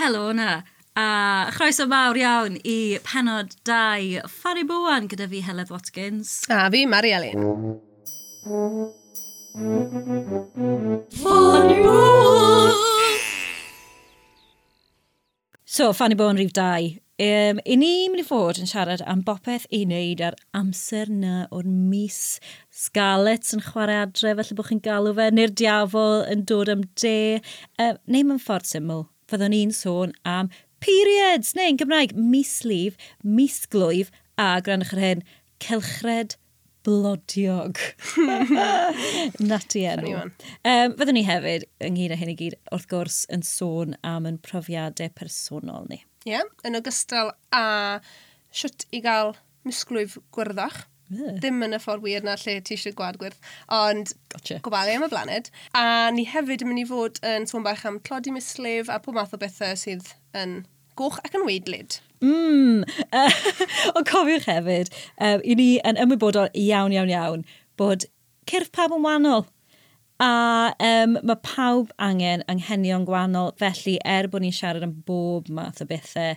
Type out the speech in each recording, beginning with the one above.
Helo na. A chroeso mawr iawn i penod 2 Fari Bowan gyda fi Heledd Watkins. A fi Mari Elin. Fari Bowan! So, Fanny Bowen rhif 2. Um, I ni mynd i fod yn siarad am bopeth i wneud ar amser na o'r mis Scarlett yn chwarae adre, felly bod chi'n galw fe, neu'r diafol yn dod am de, um, neu mewn ffordd syml fyddwn ni'n sôn am periods, neu yn Gymraeg, mislif, misglwyf a grannwch yr hyn, celchred blodiog. Nati enw. Um, fyddwn ni hefyd, ynghyd â hyn i gyd, wrth gwrs, yn sôn am yn profiadau personol ni. Ie, yeah, yn ogystal â siwt i gael misglwyf gwrddach. Yeah. Ddim yn y ffordd wir na lle ti eisiau gwad gwadgwyrdd. Ond gotcha. gofalu am y blaned. A ni hefyd yn mynd i fod yn sôn bach am tlodi mislif a pob math o bethau sydd yn goch ac yn weidlyd. Mm. Ond cofiwch hefyd, um, i ni yn ymwybodol iawn, iawn, iawn, bod cyrff pawb yn wahanol. A um, mae pawb angen anghenion gwahanol, felly er bod ni'n siarad am bob math o bethau,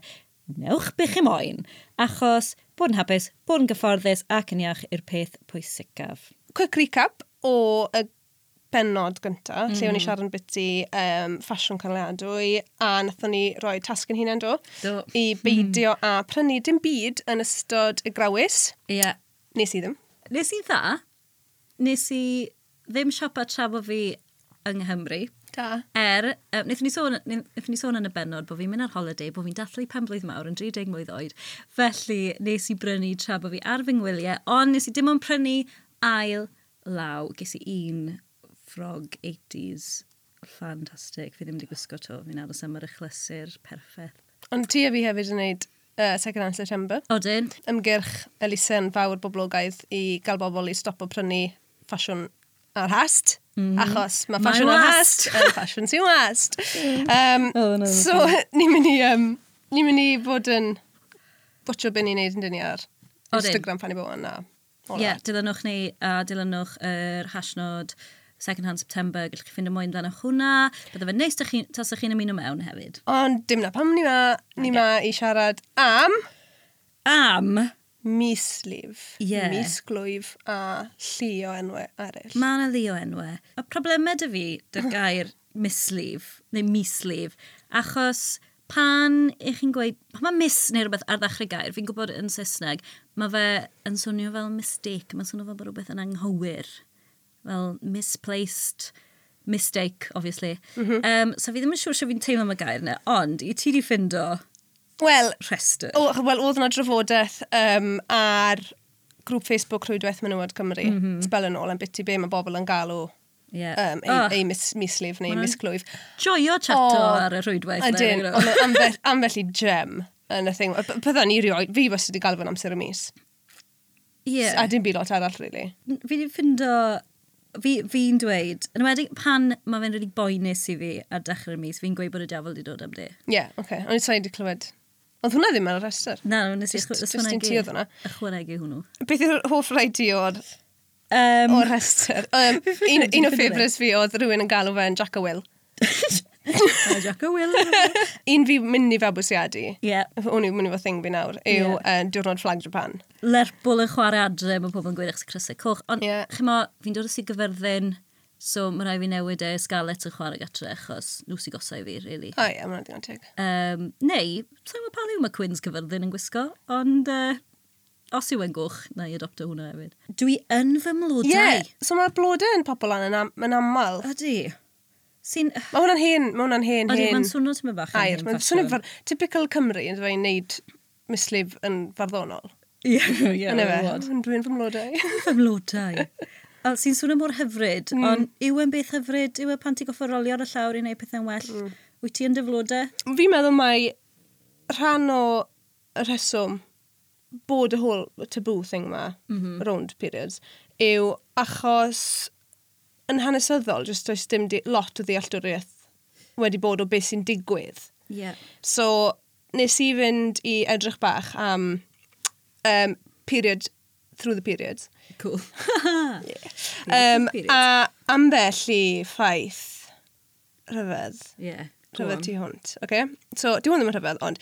newch bych chi moyn, achos bod yn hapus, bod yn gyfforddus ac yn iach i'r peth pwysicaf. Quick recap o y benod gyntaf, mm. lle o'n i mm-hmm. siarad yn biti um, ffasiwn canoliadwy, a nathon ni roi tasg yn hunain do, do, i beidio mm. a prynu dim byd yn ystod y grawys. Ie. Yeah. Nes i ddim. Nes i dda. Nes i ddim siopa tra bod fi yng Nghymru. Da. Er, um, wnaethon ni sôn, wnaethon ni sôn yn y benod bod fi'n mynd ar holiday, bod fi'n dathlu pen blwydd mawr yn 30 mlynedd oed. Felly, nes i brynu tra bod fi ar fy ngwyliau, ond nes i dim ond prynu ail law. Ges i un ffrog 80s. Fantastic. Fi ddim wedi gwisgo to. Fi'n aros am yr ychlysur. Perffaith. Ond ti a fi hefyd yn gwneud uh, second hand September. Odyn. Ymgyrch Elisen fawr boblogaidd i gael bobl i stop o prynu ffasiwn ar hast. Mm. Achos mae fashion yn hast, yn fashion sy'n wast. Um, oh, no, so, ni'n mynd i, um, ni'n mynd i fod yn bwtio beth ni'n neud yn dyn ni ar Instagram pan i bod yna. Ie, yeah, dilynwch ni a dilynwch yr er hashnod second hand September, gallwch chi ffind y mwy amdano hwnna. Bydde fe'n neis chi, tas ych chi'n ymuno mewn hefyd. Ond dim na pam ni ma, ni okay. E. ma i siarad am... Am mislif, yeah. misglwyf a llu o enwau eraill. Mae yna ddi o enwau. Y problemau dy fi, dy gair mislif, neu mislif, achos pan ych chi'n gweud, pan mae mis neu rhywbeth ar ddechrau gair, fi'n gwybod yn Saesneg, mae fe yn swnio fel mistake, mae'n swnio fel bod rhywbeth yn anghywir. Fel misplaced, mistake, obviously. Mm -hmm. um, so fi ddim yn siŵr sure sef fi'n teimlo am y gair yna, ond i ti di ffindo Wel... Rhestr. Wel, oedd yna drafodaeth um, ar grŵp Facebook Rhwydwaith Menywod Cymru, mm -hmm. Spel yn ôl, yn biti be mae bobl yn galw yeah. um, ei, oh. ei mis, mislif neu misglwyf. Joio chato oh, ar y rhwydwaith. Ydyn, ambell, ambell i gem yn y thing. Bydda ni rioed, fi bys wedi gael fan amser y mis. Yeah. A dim byd lot arall, really. Fi wedi ffindo... Fi'n fi dweud, yn wedi pan mae fe'n really boenus i fi ar dechrau'r mis, fi'n gweud bod y diafol wedi dod am di. Ie, yeah, oce. Okay. Ond i wedi clywed Ond hwnna ddim ar y rhestr. Na, nes i ychwanegu. hwnna. Ychwanegu hwnnw. Beth yw'r hoff rai di o'r um, o'r rhestr? Um, un, un o ffefrys fi oedd rhywun yn galw fe'n Jack o Will. Jack o Will. un fi mynd i fabwysiadu, yeah. Hwn i'n mynd i fo thing fi nawr, yw yeah. uh, diwrnod flag Japan. Lerpwl yn chwarae adre, mae pobl yn gweud eich crysau coch. Ond, yeah. chymo, fi'n dod o si gyferddin So mae rai fi newid e sgalet yn chwarae gatre achos nhw sy'n gosau fi, really. O ie, mae'n digon teg. Um, neu, sa'n gwybod pan yw mae Quinns cyfyrddin yn gwisgo, ond uh, os yw e'n gwch, na i adopto hwnna hefyd. Dwi yn fy mlodau. Ie, yeah, so mae'r blodau yn popol yn, am, yn aml. Ydy. Sy'n... Mae hwnna'n hen, mae hwnna'n hen, Odi, hen. Mae'n swnio ti'n mynd bach air. Mae'n swnio far... Typical Cymru yn dweud wneud mislif yn farddonol. Ie, ie. Yn efo. Dwi'n fy mlodau. Fy mlodau. A sy'n swnio mor hyfryd, mm. ond yw e'n beth hyfryd, yw e pan ti'n goffo rolio ar y llawr i wneud pethau'n well? Mm. Wyt ti yn dyflodau? Fi'n meddwl mai rhan o rheswm bod y whole taboo thing yma, mm -hmm. round periods, yw achos yn hanesyddol, jyst oes dim di, lot o ddealltwriaeth wedi bod o beth sy'n digwydd. Yeah. So, nes i fynd i edrych bach am um, period through the periods. Cool. yeah. um, a ambell i ffaith rhyfedd. Yeah. Rhyfedd tu hwnt. Okay? So, di hwn ddim yn rhyfedd, ond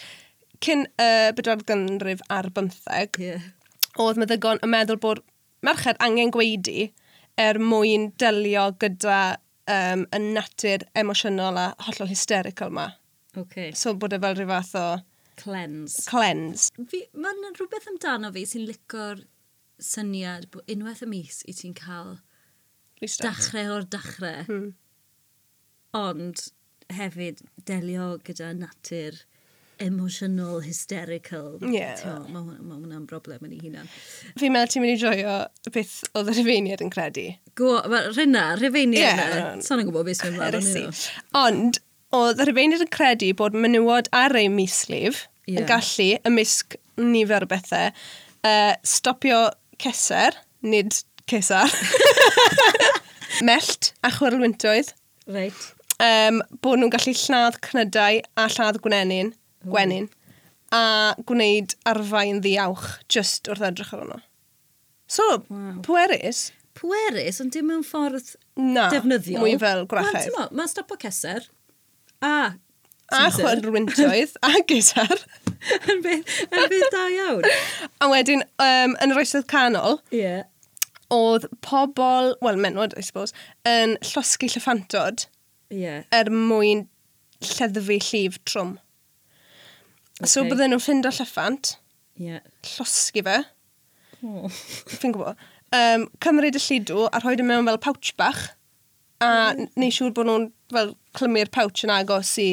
cyn y uh, bedwar ganrif ar bymtheg, yeah. oedd meddygon yn meddwl bod merched angen gweidi er mwyn delio gyda um, y natur emosiynol a hollol hysterical yma. Okay. So bod e fel rhyw fath o... Cleanse. Cleanse. Mae'n rhywbeth amdano fi sy'n licor syniad bod unwaith y mis i ti'n cael dachrau o'r dachrau. Hmm. Ond hefyd delio gyda natur emotional, hysterical. Yeah. Mae ma, hwnna'n broblem yn ei hunan. Fi'n meddwl ti'n mynd i joio beth oedd y rhyfeiniad yn credu. Go, rhywna, rhyfeiniad yeah, yna. Sa'n yn gwybod beth sy'n meddwl. Ond, oedd y rhyfeiniad yn credu bod menywod ar ei mislif yeah. yn gallu ymysg nifer o bethau, uh, stopio ceser, nid cesar. Mellt a chwyrlwyntoedd. Reit. Um, bod nhw'n gallu lladd cnydau a lladd gwenenin, gwenyn, a gwneud arfain ddiawch just wrth edrych ar hwnnw. So, wow. pwerus. Pwerus, ond dim mewn ffordd Na, defnyddiol. mwy fel gwrachedd. Wel, ti'n mae'n stopo ceser, a A chwan rwyntoedd, a gitar. yn beth, yn beth da iawn. A wedyn, um, yn yr oesoedd canol, yeah. oedd pobl, wel menwod, I suppose, yn llosgu llyffantod yeah. er mwyn lleddfu llif trwm. Okay. So bydden nhw'n ffind o llyffant, yeah. llosgu fe, oh. fi'n gwybod, um, cymryd y llidw a rhoi e mewn fel pouch bach, a mm. neu siŵr bod nhw'n fel clymu'r pouch yn agos i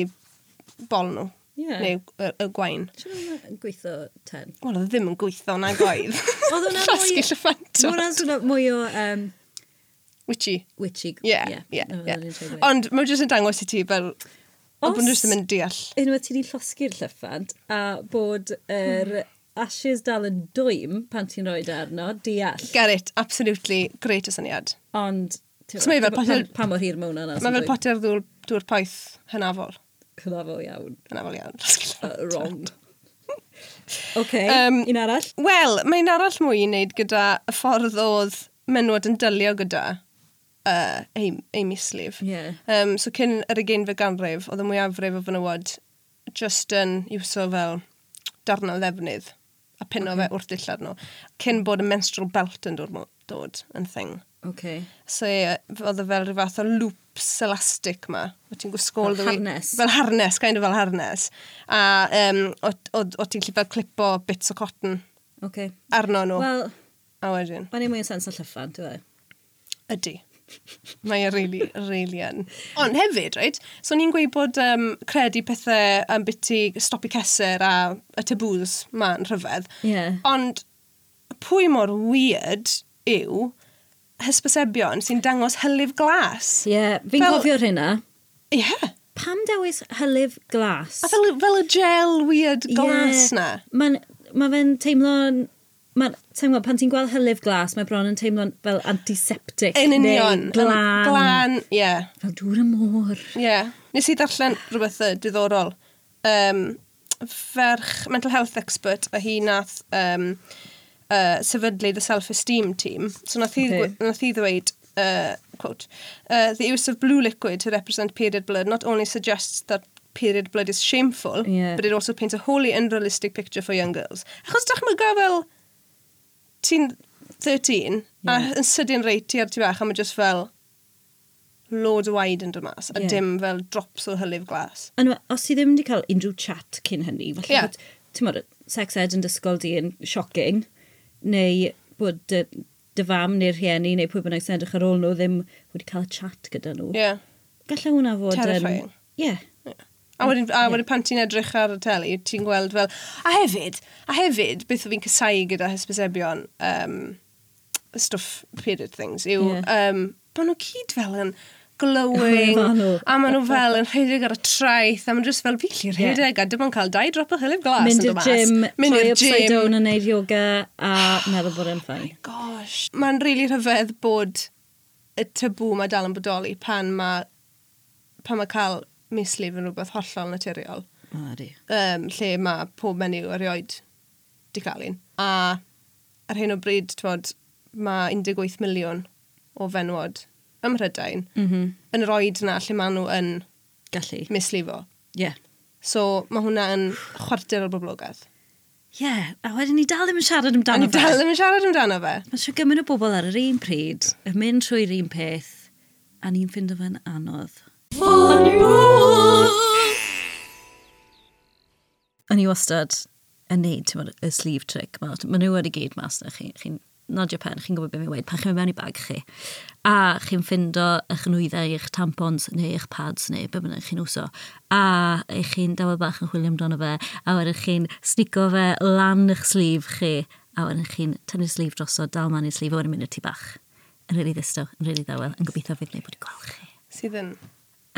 bol nhw. Yeah. Neu y, y gwain. Si'n hwnna'n gweithio ten? Wel, oedd ddim yn gweithio na gwaith. oedd hwnna mwy... Ffasgu llyffantod. Oedd hwnna mwy o... Um, Witchy. Witchy. Yeah, yeah, yeah. yeah. Ond mae jyst yn dangos i ti fel... Os... Ond jyst yn mynd deall. Unwaith ti wedi llosgu'r llyffant a bod yr er ashes dal yn dwym pan ti'n rhoi e arno, deall. Get it, absolutely, great y syniad. Ond, so, mae fel potel... Pa mor hir mewn hwnna? Mae fel potel ddŵr, dŵr poeth hynafol. Hynafol iawn. Hynafol iawn. uh, wrong. OK, um, un arall? Wel, mae'n arall mwy i wneud gyda y ffordd oedd menwod yn dylio gyda uh, ei, ei mislif. Yeah. Um, so cyn yr ugeinfa ganrif, oedd y mwyafrif o fenywod just yn iwso fel darnau ddefnydd a pino okay. fe wrth dillad nhw. Cyn bod y menstrual belt yn dod, dod yn thing. Okay. So oedd e fel rhyw fath o loops elastic ma. O ti'n gwisgo... Fel harnes. Fel harnes, kind of fel harnes. A um, o, o, o ti'n lli fel clipo bits o cotton okay. arno nhw. Wel, a wedyn. Mae'n ei mwy o sens o llyffan, dwi'n Ydy. Mae e'n really, really yn. Ond hefyd, right, so ni'n gweud bod um, credu pethau am biti stopi ceser a y tabws ma'n rhyfedd. Yeah. Ond pwy mor weird yw hysbysebion sy'n dangos hylif glas. Ie, yeah, fi'n fel... gofio hynna. Ie. Yeah. Pam dewis hylif glas? A fel, fel y gel weird glas yeah. na. Mae'n ma fe'n teimlo'n... Mae'n teimlo, pan ti'n gweld hylif glas, mae bron yn teimlo fel antiseptic. Yn union. Glan. Glan, ie. Yeah. Fel dŵr y môr. Ie. Yeah. Nes i ddarllen rhywbeth diddorol. Um, ferch mental health expert a hi nath um, uh, sefydlu'r self-esteem team. So nath hi, okay. nath hi ddweud, uh, quote, uh, the use of blue liquid to represent period blood not only suggests that period blood is shameful, yeah. but it also paints a wholly unrealistic picture for young girls. Achos dychmyga fel, ti'n 13, yeah. a yn sydyn reit ti ar ti bach, a mae just fel, load o waid yn dod mas, a yeah. dim fel drops o hylif glas. Anwa, os ti ddim wedi cael unrhyw chat cyn hynny, falle yeah. bod, ti'n modd, sex ed yn dysgol di yn shocking, neu bod dy, dy fam neu'r rhieni neu pwy bynnag sy'n edrych ar ôl nhw ddim wedi cael y chat gyda nhw. Ie. Yeah. Gallai hwnna fod... yn... Terrifying. Ie. Yeah. A wedyn, a wedyn pan ti'n edrych ar y teli, ti'n gweld fel... A hefyd, a hefyd, beth o fi'n cysau gyda hysbysebion um, stuff period things yw... Yeah. Um, Mae nhw cyd fel yn... An glowing. a maen nhw fel yn rhedeg ar y traeth, a maen nhw just fel, fi lli rhedeg, yeah. a dim ond cael dau drop o hylif glas Mynd i'r gym, Mynd i'r gym. upside down yn neud yoga, a meddwl bod yn ffain. Oh gosh. Mae'n rili really rhyfedd bod y tabw mae dal yn bodoli pan mae pan mae cael mislif yn rhywbeth hollol naturiol. Mari. Um, lle mae pob menyw erioed di cael un. A ar hyn o bryd, twod, mae 18 miliwn o fenwod ym Mhrydain, mm -hmm. yn yr oed yna lle maen nhw yn gallu mislifo. Ie. Yeah. So mae hwnna yn chwarter o'r boblogaeth. Ie, yeah. a wedyn ni dal ddim yn siarad amdano fe. A ni dal ddim yn siarad amdano fe. Mae siw gymryd o bobl ar yr un pryd yn mynd trwy'r un peth, a ni'n ffind o fe'n anodd. O'n i wastad yn neud y sleeve trick. Mae nhw wedi gyd mas na chi. Chi'n nodio pen, chi'n gwybod beth mi'n weid, pan chi'n mewn i bag chi, a chi'n ffindo eich nwyddau, eich tampons, neu eich pads, neu be bynnag chi'n wso, a eich chi'n dawel bach yn chwilio amdano fe, a wedyn chi'n snico fe lan eich slif chi, a wedyn chi'n tynnu slif droso, dal man i'r slif, a wedyn mynd y tu bach. Yn rili ddisto, yn rili ddawel, yn gobeithio fydd neu bod i gweld chi. Sydd yn...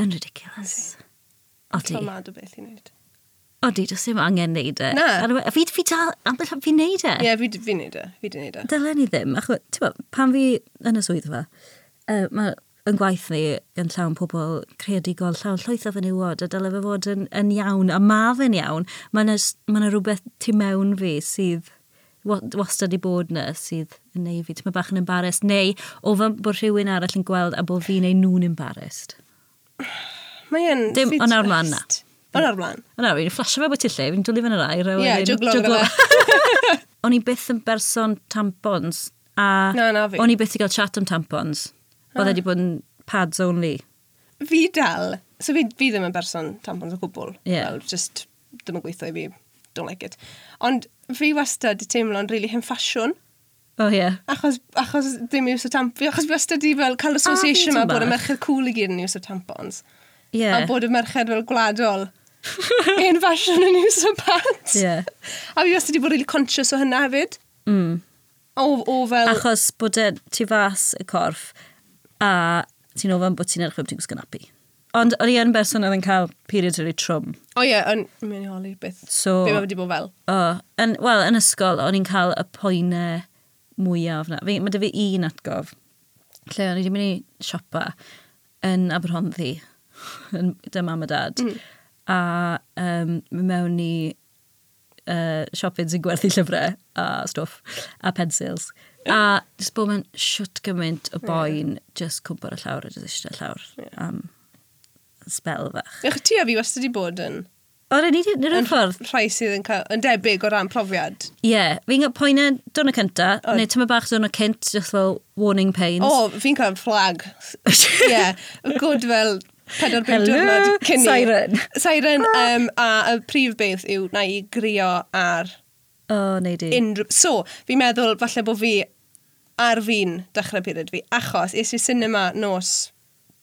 Yn ridiculous. Odi. Tromad o beth i wneud. Odi, does ddim angen neud e. Na. A fi, fi dal, ambell fi'n neud e. Ie, yeah, fi, fi neud e. Fi di neud e. Dylen ni ddim. Ach, bod, pan fi yn y swyddfa, uh, mae yn gwaith ni yn llawn pobl creadigol, llawn llwyth o fenywod, a dyle fe fod yn, yn iawn, a ma fe'n iawn, mae yna ma rhywbeth tu mewn fi sydd wastad i bod na sydd yn neud fi. Mae bach yn embarrassed, neu o fan bod rhywun arall yn gweld a bod fi neu nhw'n embarrassed. Mae yn... Dim ond ar mlaen na. Fel ar blaen. Yna, fi'n fflasio fe bod ti lle, fi'n dwlu fan yr air. Ie, yeah, jwglo gyda O'n i byth yn berson tampons, a na, na, fi. o'n i byth i gael chat am tampons. Oedd ah. wedi bod yn pads only. Fi dal. So fi, fi ddim yn berson tampons o gwbl. Yeah. Well, just ddim yn gweithio i fi. Don't like it. Ond fi wastad di teimlo'n really hyn ffasiwn. O, oh, ie. Yeah. Achos, achos ddim i wsio tampons. Achos fi wastad di fel cael ah, association yma ma bod y merched cool i gyd yn i wsio tampons. Ie. Yeah. A bod y merched fel gwladol Hen fashion yn iwsio pants. Yeah. A fi wastad wedi bod really conscious o hynna hefyd. Mm. O, o fel... Achos bod e, ti fas y corff a ti'n ofyn bod ti'n edrych ti'n gwisgo napi. Ond o'n i yn berson oedd yn cael period rili really trwm. O ie, yn mynd i holi beth. So, Be mae wedi bod fel? O, yn, wel, yn ysgol, o'n i'n cael y poenau mwyaf na. Fe, mae dy fi un atgof, lle o'n i wedi mynd i siopa yn Aberhonddi, yn dy mam a dad. Mm a um, mewn i uh, siopyn sy'n gwerthu llyfrau a stwff a pencils. A jyst bod mewn siwt gymaint o boen yeah. just cwmpor y llawr a jyst eisiau llawr yeah. am spel fach. Ych ti a fi wastad wedi bod yn... O, rhaid ni wedi, nid ffordd. Rhai sydd yn, cael, yn debyg o ran profiad. Ie, yeah, fi'n cael poen e dwrnod cynta, o. neu tyma bach dwrnod cynt, just fel warning pains. O, fi'n cael flag. Ie, yeah, good fel Pedwar pum diwrnod cyn i. Siren. Siren. Um, a y prif beth yw na i grio ar... O, oh, neud i. Unrhyw... So, fi'n meddwl falle bod fi ar fi'n dechrau period fi, achos es i cinema nos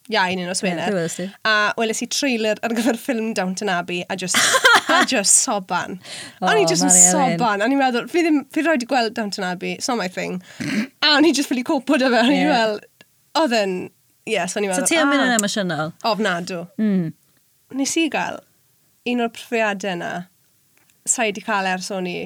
iau neu nos Wener. Yeah, a weles i trailer ar gyfer ffilm Downton Abbey a just, a just soban. Oh, o'n i just yn soban. O'n i'n meddwl, fi ddim, fi roed i gweld Downton Abbey, it's not my thing. a o'n i just ffili cwpod o fe, o'n i'n yeah. fel, oedd yn yes, so o'n i'n meddwl... So ti am mynd ah, yn emosiynol? Ofnadw. Mm. Nes i gael un o'r profiadau yna, sa'i di cael ers o'n i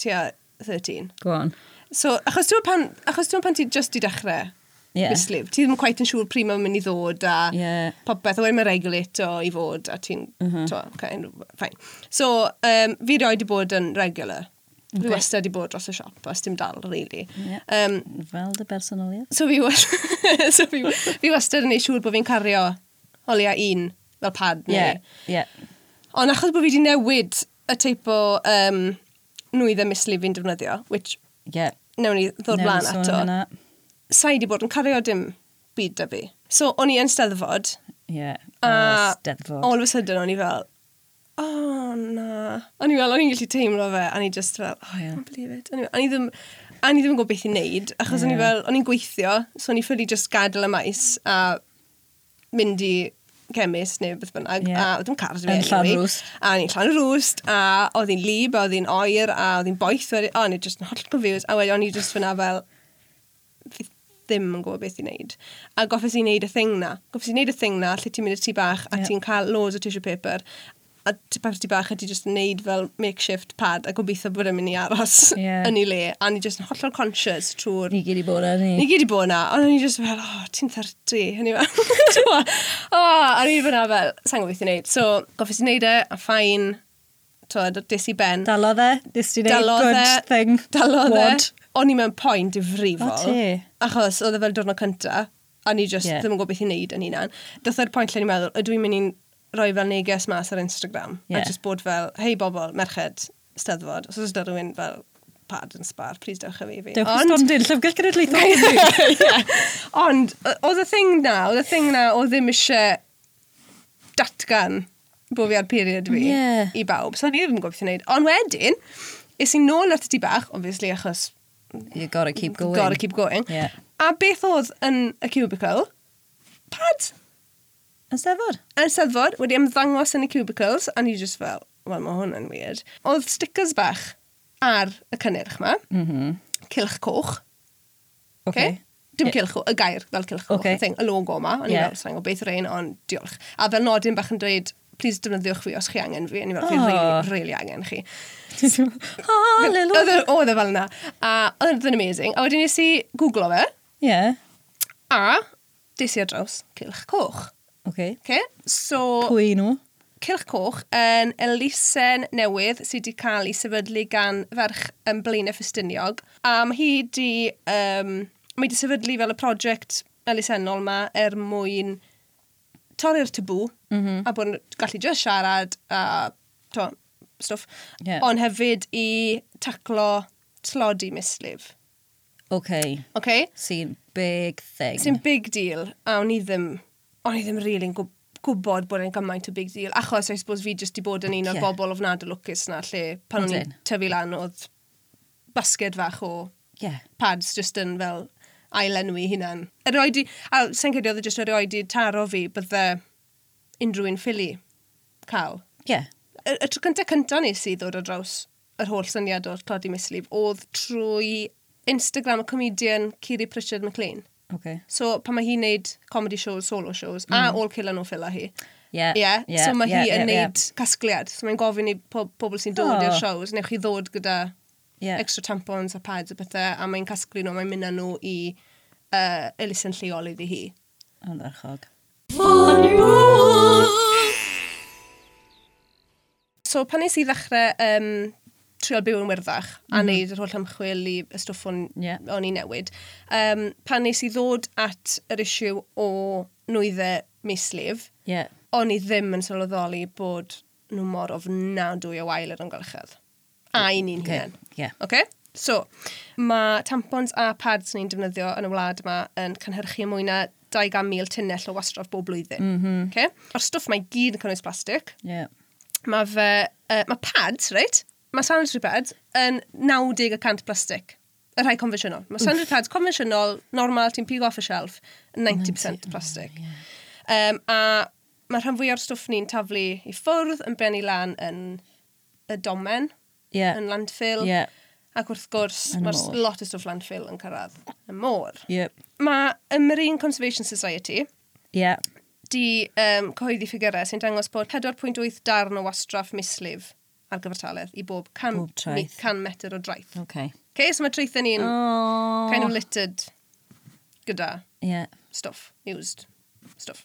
tua 13. Go on. So, achos dwi'n pan, achos dwi'n pan ti just i dechrau, yeah. mislif, ti ddim yn quite yn siŵr pryd mae'n mynd i ddod a yeah. popeth, a wedyn mae'n regulator i fod a ti'n, mhm. uh -huh. okay, fine. So, um, fi roi di bod yn regular. Okay. Rwy wastad wedi bod dros y siop, os dim dal, really. Yeah. Um, Fel dy bersonoliaeth. So fi, so fi, fi wastad yn ei siŵr bod fi'n cario olia un fel pad. Yeah, yeah. Ond achos bod fi wedi newid y teip o um, nwydda misli fi'n defnyddio, which yeah. newn ni ddod newn blaen ato, sa i wedi bod yn cario dim byd da fi. So, o'n i yn steddfod. Ie, yeah, a steddfod. All of a sudden, o'n i fel, oh, na. O'n i fel, o'n i'n gallu teimlo fe, a i just fel, oh yeah. I can't believe it. O'n i ddim, a i ddim yn gwybod beth i wneud, achos o'n i fel, o'n i'n gweithio, so o'n i ffyrdd i just gadael y maes a mynd i chemis neu beth bynnag, yeah. a oedd yn card fi. Yn llan rwst. A i'n llan rwst, a oedd hi'n lib, a oedd hi'n oer, a oedd hi'n boeth, a o'n i'n just yn holl confused, a wedi, o'n i just fyna fel, ddim yn gwybod beth i wneud. A goffes i wneud y thing na. Goffes i wneud y thing na, lle ti'n mynd i'r tŷ bach a yeah. ti'n cael loads o tissue paper a parti bach a ti jyst yn neud fel makeshift pad a gobeithio bod yn mynd i aros yeah. yn ei le. A ni jyst yn hollol conscious trwy'r... Ni gyd i bod na, ni. Ni gyd i bod na. Ond ni jyst fel, oh, ti'n 30. Hynny fel, o, a ni fyna fel, sa'n gobeithio neud. So, gobeithio neud e, a ffain, twyd, des i ben. Dalodd e, dis ti neud good e. thing. Dalo dde. O'n i mewn point difrifol. Achos oedd e fel diwrnod cyntaf, a ni just yeah. ddim yn gwybod beth i wneud yn hunan. Dytha'r e'r pwynt lle ni'n meddwl, ydw i'n mynd i'n rhoi fel neges mas ar Instagram. Yeah. A just bod fel, hei bobl, merched, steddfod, os oes da rhywun fel pad yn spar, please dewch a fi fi. Dewch Ond... stondyn, llyfgell genedlaethol. Ond, oedd y thing na, oedd y thing na, oedd ddim eisiau datgan bod fi ar period fi yeah. i bawb. So, ni ddim yn gobeithio wneud. Ond wedyn, is i nôl at y ti bach, obviously, achos... You gotta keep going. Gotta keep going. Yeah. A beth oedd yn y cubicle? Pad! Yn steddfod? Yn steddfod, wedi ymddangos yn y cubicles, a ni just fel, wel, mae hwn yn weird. Oedd stickers bach ar y cynnyrch yma, mm -hmm. cilch coch. Okay. okay. Dim yeah. cilch, y gair fel cilch coch, okay. thing, y logo yma, ond yeah. fel, o beth rhain, ond diolch. A fel nodyn bach yn dweud, please defnyddiwch fi os chi angen fi, ni fel, oh. really, really angen chi. Hallelujah! Oedd e fel yna. A oedd yn amazing. A wedyn nes i googlo fe. Yeah. A, des i ar draws cilch coch. Okay. Okay, so... Pwy nhw? Cylch Coch yn elusen newydd sydd wedi cael ei sefydlu gan ferch yn Blaenau Ffestiniog. A mae hi wedi, um, mae wedi sefydlu fel y prosiect elusennol yma er mwyn torri'r tabw mm -hmm. a bod yn gallu just siarad a to, stwff. Yeah. Ond hefyd i taclo tlodi mislif. OK. OK. Sy'n big thing. Sy'n big deal. A o'n i ddim o'n i ddim rili'n really gwybod bod e'n gymaint o big deal. Achos, I suppose, fi jyst di bod yn un o'r yeah. bobl ofnadw lwcus na, lle pan o'n i'n tyfu lan oedd basged fach o yeah. pads jyst yn fel ailenwi hunan. i, a sy'n credu oedd e jyst i taro fi bydde unrhyw un ffili cael. Ie. Yeah. Y, y tro cyntaf cyntaf nes i ddod o draws yr holl syniad o'r Clodi Mislif oedd trwy Instagram y comedian Ciri Pritchard McLean. Okay. So pan mae hi'n neud comedy shows, solo shows, mm. a all killer no filler hi. Yeah, yeah. yeah. So mae yeah, hi yeah, yn yeah, neud yeah. casgliad. So mae'n gofyn i po pobl sy'n dod oh. i'r shows, newch chi ddod gyda yeah. extra tampons a pads a bethau, a mae'n casglu nhw, mae'n mynd â nhw i uh, elusen lleol iddi hi. Oh, Ond archog. So pan nes i ddechrau um, trio byw yn wyrddach mm. a wneud yr holl ymchwil i y stwff o'n, yeah. o'n i newid. Um, pan nes i ddod at yr isiw o nwyddau mislif, yeah. o'n i ddim yn sylweddoli bod nhw mor ofnadwy o wael yr ymgylchedd. A i ni'n okay. hynny. Yeah. Okay? So, mae tampons a pads ni'n defnyddio yn y wlad yma yn cynhyrchu mwy na 200,000 tunnell o wastraff bob blwyddyn. Mm -hmm. okay? O'r stwff mae gyd yn cynnwys plastig. Yeah. Mae fe, uh, mae pads, reit? mae sanitary pad yn 90% plastig. Y rhai confensiynol. Mae sanitary pads confensiynol, normal, ti'n pig off y shelf, 90% plastig. Yeah. um, a mae rhan fwy o'r stwff ni'n taflu i ffwrdd yn bennu lan yn y domen, yeah. yn landfill. Yeah. Ac wrth gwrs, mae lot o stwff landfill yn cyrraedd y môr. Yep. Mae y Marine Conservation Society yeah. di um, cyhoeddi ffigurau sy'n dangos bod 4.8 darn o wastraff mislif ar gyfartaledd i bob 100, ne, 100 metr o draeth. Okay. Okay, so mae traethau ni'n oh. kind of littered gyda yeah. stuff, used stuff.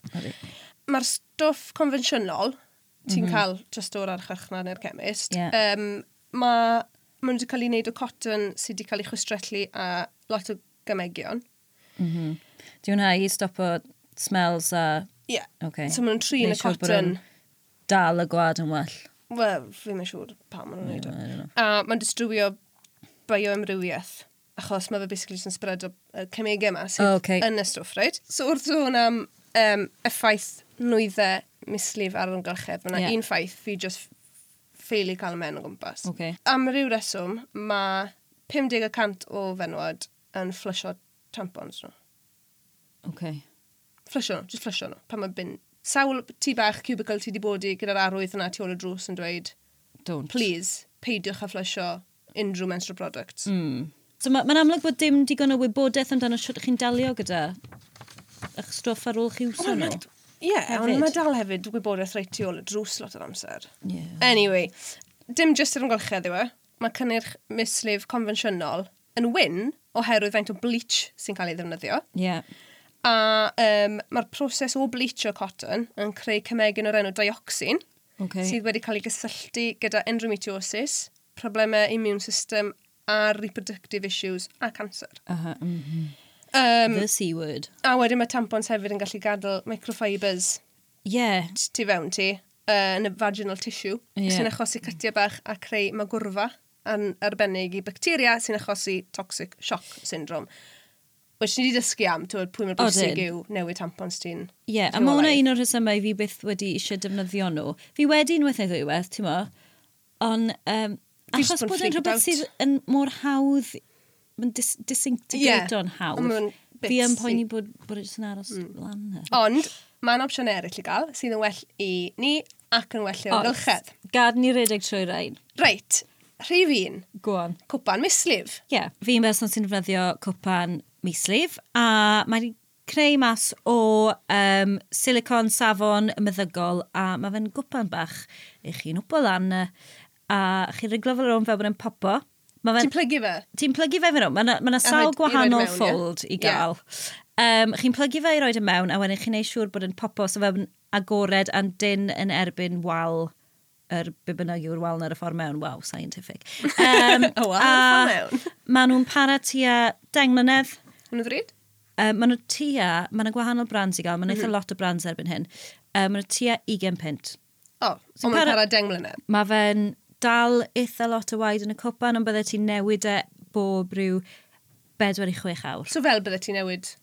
Mae'r stuff confensiynol ti'n mm -hmm. cael just o'r archyrchnad neu'r chemist, yeah. um, mae ma nhw wedi cael ei wneud o cotton sydd wedi cael ei chwistrellu a lot o gymegion. Mm -hmm. Di hwnna i stopo smells a... Ie. Yeah. Okay. So maen nhw'n trin y cotton. Dal y gwad yn well. Wel, fi'n mynd siŵr pa maen nhw'n neud o. I don't know. A mae'n distrywio bioemrywiaeth achos mae fe basically jyst yn spread o uh, cymegau yma sydd oh, O, ocê. yn y stwff, right? So wrth sôn am um, effaith nwyddau mislif ar ymgylchedd, mae yna Ie. un ffaith fi just ffeili cael y men o gwmpas. Okay. Am ryw reswm, mae 50% o fenwad yn flysio tampons nhw. Okay. Flysio nhw, just flysio nhw, pan mae bin sawl tu bach cubicle ti wedi bod i gyda'r arwydd yna tu ôl y drws yn dweud, Don't. please, peidiwch a flysio unrhyw menstrual products. Mm. So mae'n ma, amlwg bod dim digon o wybodaeth amdano sut chi'n dalio gyda eich stwff ar ôl chi wso nhw. Ie, yeah, ond mae dal hefyd wybodaeth reit tu ôl y drws lot o'r amser. Yeah. Anyway, dim jyst yr ymgolchedd yw e. Mae cynnyrch mislif confensiynol yn wyn oherwydd faint o bleach sy'n cael ei ddefnyddio. Ie. Yeah. A um, mae'r proses o bleachio cotton yn creu cymegyn o'r enw dioxin, okay. sydd wedi cael ei gysylltu gyda endometriosis, problemau immune system a reproductive issues a cancer. Uh -huh, mm -hmm. um, The C word. A wedyn mae tampons hefyd yn gallu gadael microfibers yeah. tu fewn ti uh, yn y vaginal tissue, yeah. sy'n achosi cytiau bach a creu magwrfa yn arbennig i bacteria sy'n achosi toxic shock syndrome. Which ni wedi dysgu am, tywed, pwy mae'r bwysig yw newid tampons ti'n... Ie, yeah, a mae hwnna un o'r rhesymau fi byth wedi eisiau defnyddio nhw. Fi wedi unwaith neu ddwywaith, ti'n mo, ond um, achos bod yn rhywbeth sydd yn mor hawdd, mae'n dis disintegrate yeah, hawdd. Fi yn poeni bod, bod e jyst yn aros mm. lan. E. Ond, mae'n opsiwn eraill i gael sydd yn well i ni ac yn well i'r amgylchedd. Gad ni redeg trwy rhain. Reit, rhif un. Gwan. Cwpan mislif. Ie, yeah. fi'n berson sy'n defnyddio cwpan mislif a mae wedi creu mas o um, silicon safon meddygol a mae fe'n gwpan bach i chi'n wpo lan a chi'n ryglo fel rhwng fel bod yn popo. Ti'n plygu fe? Ti'n plygu fe fe nhw. Mae yna ma sawl rhaid, gwahanol mewn, fold yeah. i gael. Yeah. Um, chi'n plygu fe i roed y mewn a wedyn chi'n neud siŵr bod yn popo so fe'n agored a'n dyn yn erbyn wal yr er, be bynnag yw'r wal ar y ffordd mewn. Wow, scientific. Um, o, wal ar y ffordd mewn. Maen nhw'n para tua 10 mlynedd Yn ddryd? Um, maen nhw tua, maen nhw gwahanol brands i gael, maen nhw mm -hmm. eitha mhm. lot o brands erbyn hyn. Um, maen nhw tua 20 pint. O, oh, so mae'n para deng mlynedd? Mae fe'n dal eitha lot o waid yn y cwpan, ond bydde ti'n newid e bob rhyw 4 i 6 awr. So fel bydde ti'n newid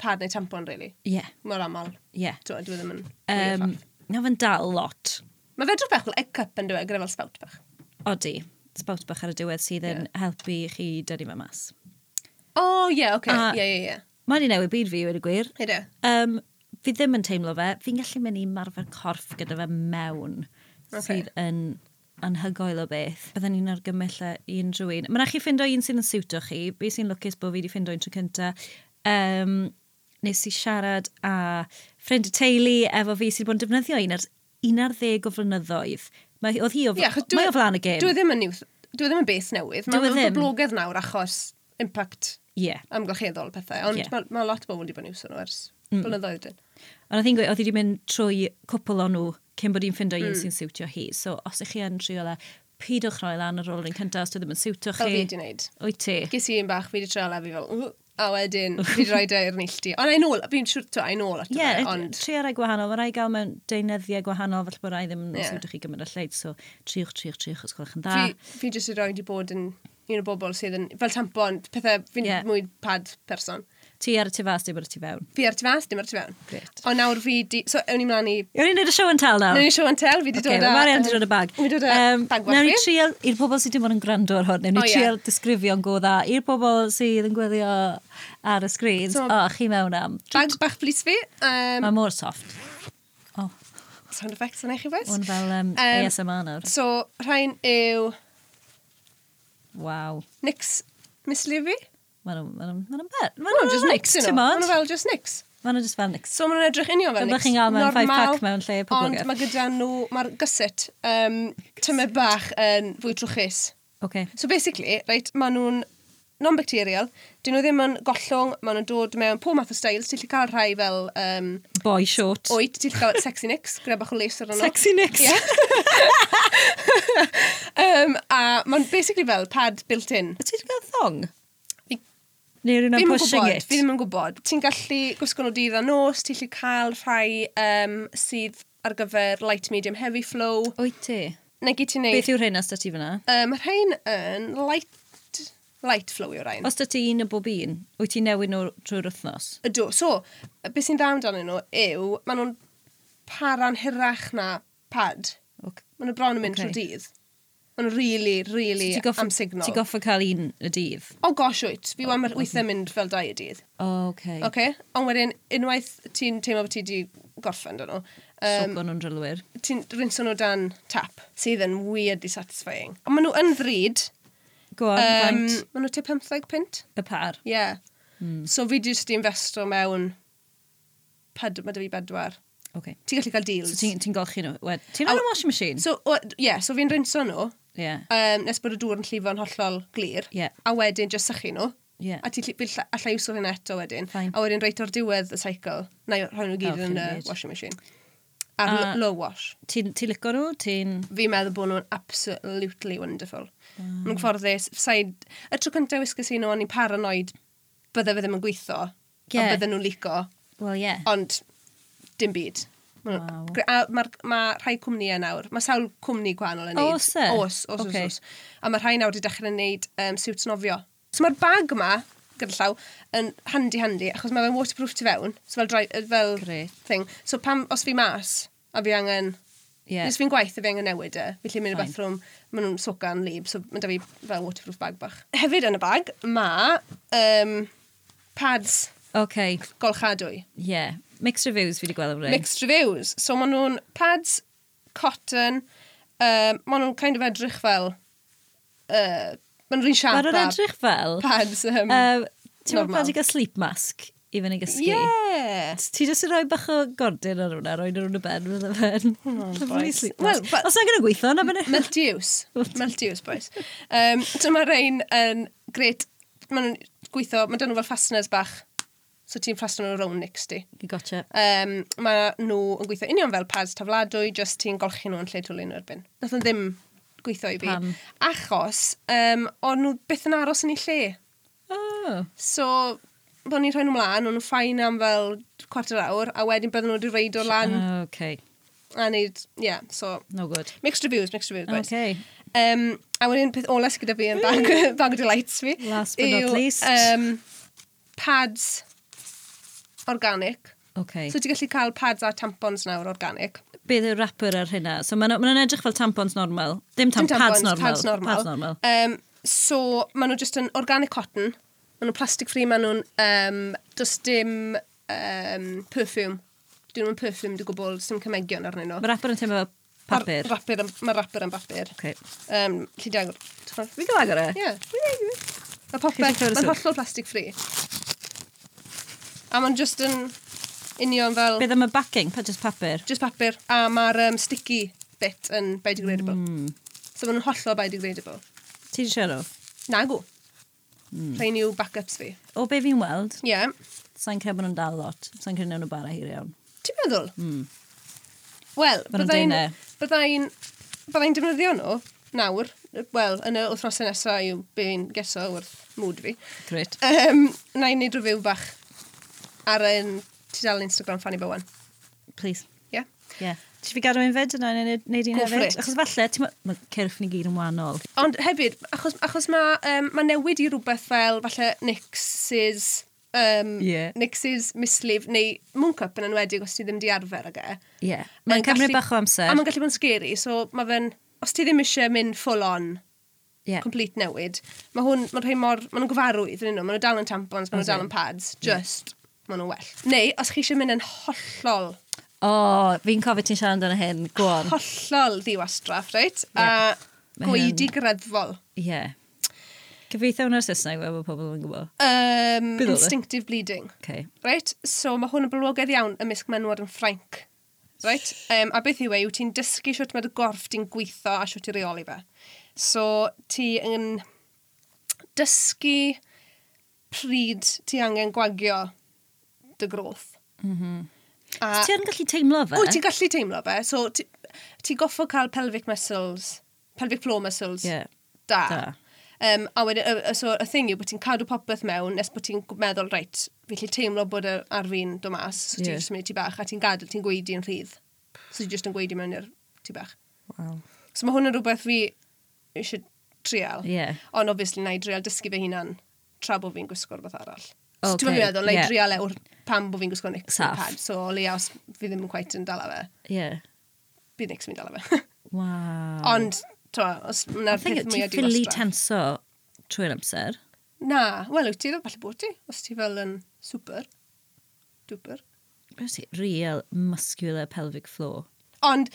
pad neu tampon, really? Ie. Yeah. Mor aml. Ie. Yeah. Dwi ddim yn... Um, mae fe'n dal lot. Mae fe drwy bach fel egg cup yn dweud gyda fel spout bach. Odi. Spout bach ar y diwedd sydd yn yeah. helpu chi dynnu fe mas. O, oh, ie, yeah, oce. Okay. Ie, yeah, ie, yeah, ie. Yeah. Mae ni newid byd fi, wedi gwir. Hei um, fi ddim yn teimlo fe. Fi'n gallu mynd i marfer corff gyda fe mewn. Okay. Sydd yn anhygoel o beth. Byddwn ni'n argymell i unrhyw un. Mae'n chi ffindo un sy'n yn siwtio chi. Be sy'n lwcus bod fi wedi ffindo un tro cynta. Um, nes i siarad a ffrind y teulu efo fi sydd wedi bod yn defnyddio un ar, un ar ddeg o flynyddoedd. Mae, oedd hi o, yeah, mae o flan y gêm. Dwi ddim yn news. Dwi ddim yn beth newydd. Mae'n ddim. boblogaidd nawr achos impact yeah. amgylcheddol pethau, ond yeah. mae ma lot o bobl wedi bod yn iwsio nhw ers mm. blynyddoedd dyn. Ond oedd hi'n gweud, oedd hi wedi mynd trwy cwpl o nhw cyn bod hi'n ffindio mm. un sy'n siwtio hi. So, os ych chi yn trio le, pidwch roi lan ar ôl yn cyntaf os dwi ddim yn siwtio chi. O fi wedi wneud. Wyt ti? Ges i un bach, fi wedi trio le, fi fel, a wedyn, fi wedi rhoi i'r nilltu. Ond ein ôl, fi'n siwr, to, ein ôl ato yeah, fe, ond... tri ar ei gwahanol, mae rai gael mewn deunyddiau gwahanol, felly bod rai ddim yn yeah. siwtio chi gymryd y lleid, so triwch, triwch, triwch, os gwelwch yn dda. Fi, fi jyst wedi rhoi wedi bod yn un o bobl sydd yn, fel tampon, pethau, fi'n yeah. mwy pad person. Ti ar y tu fas, dim ar y tu fewn. Fi ar y tu fas, dim ar y tu fewn. Great. Ond nawr fi di... So, ewn ni mlaen i... Ewn ni'n neud y show and tell nawr. Ewn ni'n show and tell, fi di okay, dod â... Okay, Marian di dod â bag. Fi dod â um, bag Nawr ni trial, i'r pobol sydd dim ond yn gwrando ar hwn, ewn ni trial disgrifio'n godda. I'r pobol sydd yn gweddio ar y sgrin, so, o, chi mewn am... Bag bach blis fi. Um, Mae mor soft. Oh. Sound effects yn eich i fes. boys? Fel um, um, ASMR nawr. So, rhain yw Waw. Nix Miss Levy? Mae nhw'n ma ma bet. Mae nhw'n just nix yn o. Mae nhw fel just nix. Mae nhw'n just fel nix. So mae nhw'n edrych unio fel nix. chi'n gael mewn 5 pack mewn lle poblogeth. Ond mae gyda nhw, mae'r gyset um, tymed bach yn fwy trwchus. Okay. So basically, right, mae nhw'n non-bacterial, dyn nhw ddim yn gollwng, maen nhw'n dod mewn pob math o styles, ti'n cael rhai fel... Um, Boy short. Oed, ti'n cael sexy nicks, gyda bach o les ar yno. Sexy nicks. Yeah. um, a mae'n basically fel pad built-in. Ti'n cael thong? Neu rhywun am pushing gwybod, it? Fi ddim yn gwybod. Ti'n gallu gwisgo nhw dydd a nos, ti'n gallu cael rhai um, sydd ar gyfer light, medium, heavy flow. Wyt ti? Neu gyd ti'n neud... Beth yw'r hyn as da ti fyna? Um, rhain yn light light flow yw'r rhain. Os da ti un y bob un, wyt ti newid nhw trwy'r wythnos? Ydw. So, beth sy'n dawn dan nhw yw, maen nhw'n para'n hirach na pad. Okay. Maen nhw bron yn mynd okay. trwy dydd. Maen nhw'n really, really so goffa, amsignol. Ti'n goffa cael un y dydd? O oh, gosh, wyt. Fi oh, okay. weithiau mynd fel dau y dydd. O, oh, okay. Okay? Ond wedyn, unwaith ti'n teimlo bod ti wedi gorffen dyn nhw. Um, Sopo nhw'n drylwyr. Ti'n rinso nhw dan tap, sydd yn weirdly satisfying. Ond maen nhw yn ddryd, Go on, um, faint? Maen nhw te 15 pint. Y par? Ie. Yeah. Mm. So fi jyst i investo mewn pad, mae dy fi bedwar. Okay. Ti'n gallu cael deals. So ti'n ti golchi nhw? Ti'n oh, rhan washing machine? So, o, yeah, so fi'n rinso nhw. Yeah. Um, nes bod y dŵr yn llifo'n hollol glir. Yeah. A wedyn just sychu nhw. Yeah. A ti'n allai iwso hyn eto wedyn. Fine. A wedyn reit o'r diwedd y cycle. Na, i rhoi nhw gyd oh, yn y uh, washing machine. Ar a... low wash. Ti'n ti lico nhw? Ti'n... Fi'n meddwl bod nhw'n absolutely wonderful. Mm. Mae'n gyfforddus. Said, y tro cyntaf wisgas i nhw, o'n i'n paranoid bydde fe ddim yn gweithio. Yeah. A bydde nhw'n lico. Well, yeah. Ond, dim byd. Wow. Mae ma rhai cwmnïau e nawr, mae sawl cwmni gwahanol yn neud. Os e? Os, os, okay. os, os. A mae rhai nawr wedi dechrau yn neud um, siwt nofio. So mae'r bag yma, gyda llaw, yn handi-handi, achos mae fe'n waterproof tu fewn, so fel, dry, fel Great. thing. So pam, os fi mas, a fi angen, yeah. nes fi'n gwaith, a fi angen newid e, fi lle mynd i bathroom, maen nhw'n socan lib, so mae da fi fel waterproof bag bach. Hefyd yn y bag, mae um, pads ok golchadwy. Yeah. Mixed reviews fi wedi gweld o'r Mixed reviews. So maen nhw'n pads, cotton, um, maen nhw'n kind of edrych fel uh, Mae'n rhan siarad. Mae'n edrych fel. Pads. Um, um, Ti'n meddwl bod i gael sleep mask i fyny gysgu? Yeah. Ti jyst yn rhoi bach o gordyn ar hwnna, rhoi nhw'n y ben, fydda fen. Oh, Wel, os na'n gyda gweithio, na fyny. Meltiws. Meltiws, boys. Um, so mae rhain yn gret, mae'n gweithio, mae dyn nhw fel fasteners bach So ti'n fasten nhw rown next ti. Gotcha. Um, mae nhw yn gweithio union fel pads tafladwy, just ti'n golchi nhw yn lle twlu nhw erbyn. Nath yn ddim gweithio i fi. Pan? Achos, um, o'n nhw byth yn aros yn ei lle. Oh. So, bod ni'n rhoi nhw mlaen, o'n nhw'n ffain am fel cwarter awr, a wedyn bydden nhw wedi reid o lan. Uh, okay. A neud, yeah, so... No good. Mixed reviews, mixed reviews, boys. Okay. Um, a wedyn peth ola sy'n gyda fi yn bag, bag o delights fi. Last but not yw, least. Um, pads organic. Okay. So ti'n gallu cael pads a tampons nawr organic. Beth yw'r rapper ar hynna? So maen ma edrych fel tampons normal. Dim tam Dim tampons, pads normal. Pads normal. Pads normal. Um, so maen nhw just yn organic cotton. Maen nhw'n plastic free, maen nhw'n... Um, just dim um, perfume. Dyn nhw'n perfume, dwi'n gwybod, dim cymegion arnyn nhw. Mae rapper yn teimlo papur. Rapper, mae rapper yn bapur. Okay. Um, Lly di agor. Fi gael agor e? Ie. Mae popeth, mae'n hollol plastic free. A mae'n just yn... Union fel... Bydd am y backing, pa just papur? Just papur. A mae'r um, sticky bit yn biodegradable. Mm. So maen nhw'n hollol biodegradable. Ti'n siarad o? Na, go. Mm. Rhain yw backups fi. O be fi'n weld? Ie. Yeah. Sa'n cael bod nhw'n dal lot. Sa'n cael nhw'n bara hir iawn. Ti'n meddwl? Mm. Wel, byddai'n... Byddai'n... Byddai'n defnyddio nhw nawr. Wel, yn y wythnosau nesaf yw be'n geso wrth mood fi. Great. Um, na i wneud rhyw bach ar ein Ti dal Instagram Fanny Bowen? Please. Yeah? Yeah. Ti fi gadw i'n fyd yna neu neud un hefyd? Achos falle, ti'n ma Mae cyrff ni gyd yn wahanol. Ond hefyd, achos, achos mae um, ma newid i rhywbeth fel falle Nix's um, yeah. Nix's mislif neu Mooncup yn enwedig os ti ddim di arfer ag e. Ie. Yeah. Mae'n cymryd bach o amser. A mae'n gallu bod yn scary, so mae fe'n... Os ti ddim eisiau mynd full on, yeah. complete newid, mae hwn, mae'n rhai mor... Mae nhw'n gyfarwydd yn nhw, mae nhw dal yn tampons, mae nhw dal yn pads, just... Yeah maen nhw'n well. Neu, os chi eisiau mynd yn hollol... O, oh, fi'n cofio ti'n siarad amdano hyn, go on. Hollol ddiwastraff, reit? Yeah. A gweidi greddfol. Ie. Yeah. Cyfeithio hwnna'r Saesneg fel bod pobl yn gwybod? Um, e? instinctive bleeding. Okay. Right? So mae hwn yn blogaidd iawn ymysg menwod yn Ffrainc. Right? Um, a beth yw e, yw ti'n dysgu siwt mae'r gorff ti'n gweithio a siwt i reoli fe. So ti yn dysgu pryd ti angen gwagio dy groth. Mm -hmm. A... Ti yn gallu teimlo fe? O, ti'n gallu teimlo fe. So, ti, ti goffo cael pelvic muscles, pelvic floor muscles, yeah. da. da. Um, a wedyn, uh, so, y thing yw bod ti'n cadw popeth mewn nes bod ti'n meddwl, reit, fi lle teimlo bod ar, ar fi'n do mas, so ti'n yeah. just mynd ti bach, a ti'n gadael, ti'n gweidi yn rhydd. So ti'n just yn gweidi mewn i'r ti bach. Wow. So mae hwn yn rhywbeth fi eisiau trial. Yeah. Ond obviously na i drial dysgu fe hunan tra bod fi'n gwisgo rhywbeth arall. Okay, so, ti'n meddwl, like, yeah. drial lawr pam bod fi'n gwisgo Nix yn pad. So, o leia, os fi ddim yn gwaith yn dala fe. Yeah. Bydd Nix yn dala fe. wow. Ond, to, os yna'r peth mwyaf di ffili tenso trwy'r amser? Na, wel, wyt ti ddo, falle bod ti, os ti fel yn super, duper. Beth ti, real muscular pelvic floor. Ond,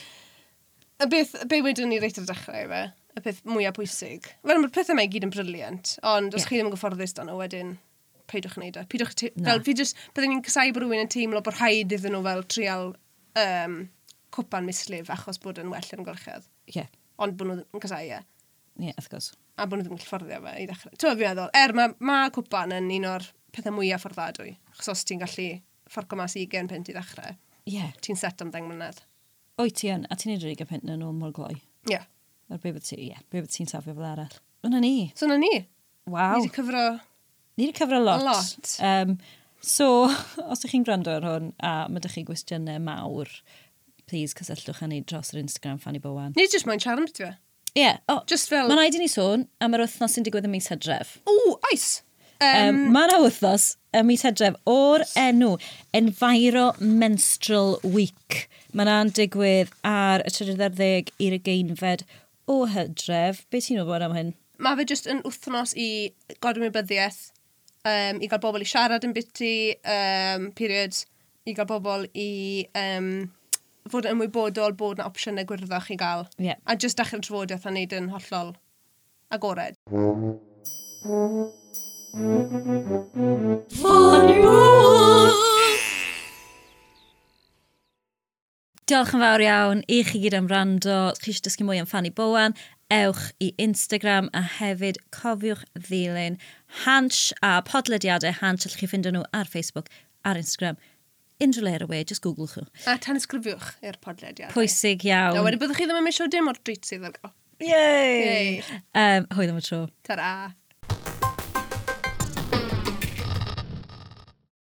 y beth, be wedyn ni reit ar dechrau fe, y peth mwyaf pwysig. Fel mae'r pethau mae gyd yn briliant, ond os yeah. chi ddim yn gyfforddus dan nhw wedyn, peidwch yn neud e. Peidiwch, fel, fi just, byddwn ni'n casau bod rhywun yn teimlo bod rhaid iddyn nhw fel trial um, cwpan mislif achos bod yn well yn gorchedd. Ie. Yeah. Ond bod nhw'n casau e. Ie, yeah, wrth gwrs. A bod nhw ddim yn fforddio fe i ddechrau. Ti'n meddwl, er mae ma cwpan yn un o'r pethau mwyaf fforddadwy. Achos os ti'n gallu fforco mas i 20 pint i ddechrau, yeah. ti'n set am 10 mlynedd. O'i ti yn, a ti'n neud yr 20 pint yn ôl mor gloi. Ie. Yeah. Ar be bydd ti'n yeah, be bod ti'n safio fel arall. Yna ni. So yna ni. Waw. Ni wedi cyfro Ni wedi cyfro lot. lot. Um, so, os ydych chi'n gwrando ar hwn a mae ydych chi gwestiynau mawr, please cysylltwch â ni dros yr Instagram Fanny Bowan. Ni jyst mae'n ti fe. Ie. Yeah. Oh, just fel... Mae'n rhaid i ni sôn am yr wythnos sy'n digwydd ym mis hydref. O, oes! Um, um, Mae yna wythnos ym mis hydref o'r enw Enviro Menstrual Week. Mae yna'n digwydd ar y 30 i'r geinfed o hydref. Be ti'n gwybod am hyn? Mae fe jyst yn wythnos i godwmybyddiaeth um, i gael bobl i siarad yn biti, um, period, i gael bobl i um, fod yn ymwybodol bod na opsiynau gwyrddoch i gael. Yeah. A jyst dechrau'r trafodaeth a wneud yn hollol agored. Diolch yn fawr iawn i chi gyd am rando. Chi eisiau dysgu mwy am Fanny Bowen ewch i Instagram a hefyd cofiwch ddilyn Hansh a podlediadau Hansh allwch chi ffindo nhw ar Facebook, ar Instagram, unrhyw le ar y we, just googlwch nhw. A tanysgrifiwch i'r podlediadau. Pwysig iawn. A wedyn byddwch chi ddim yn mysio dim o'r drit sydd ar gael. Yay! Yay. Um, hwyl am y tro. Ta-ra!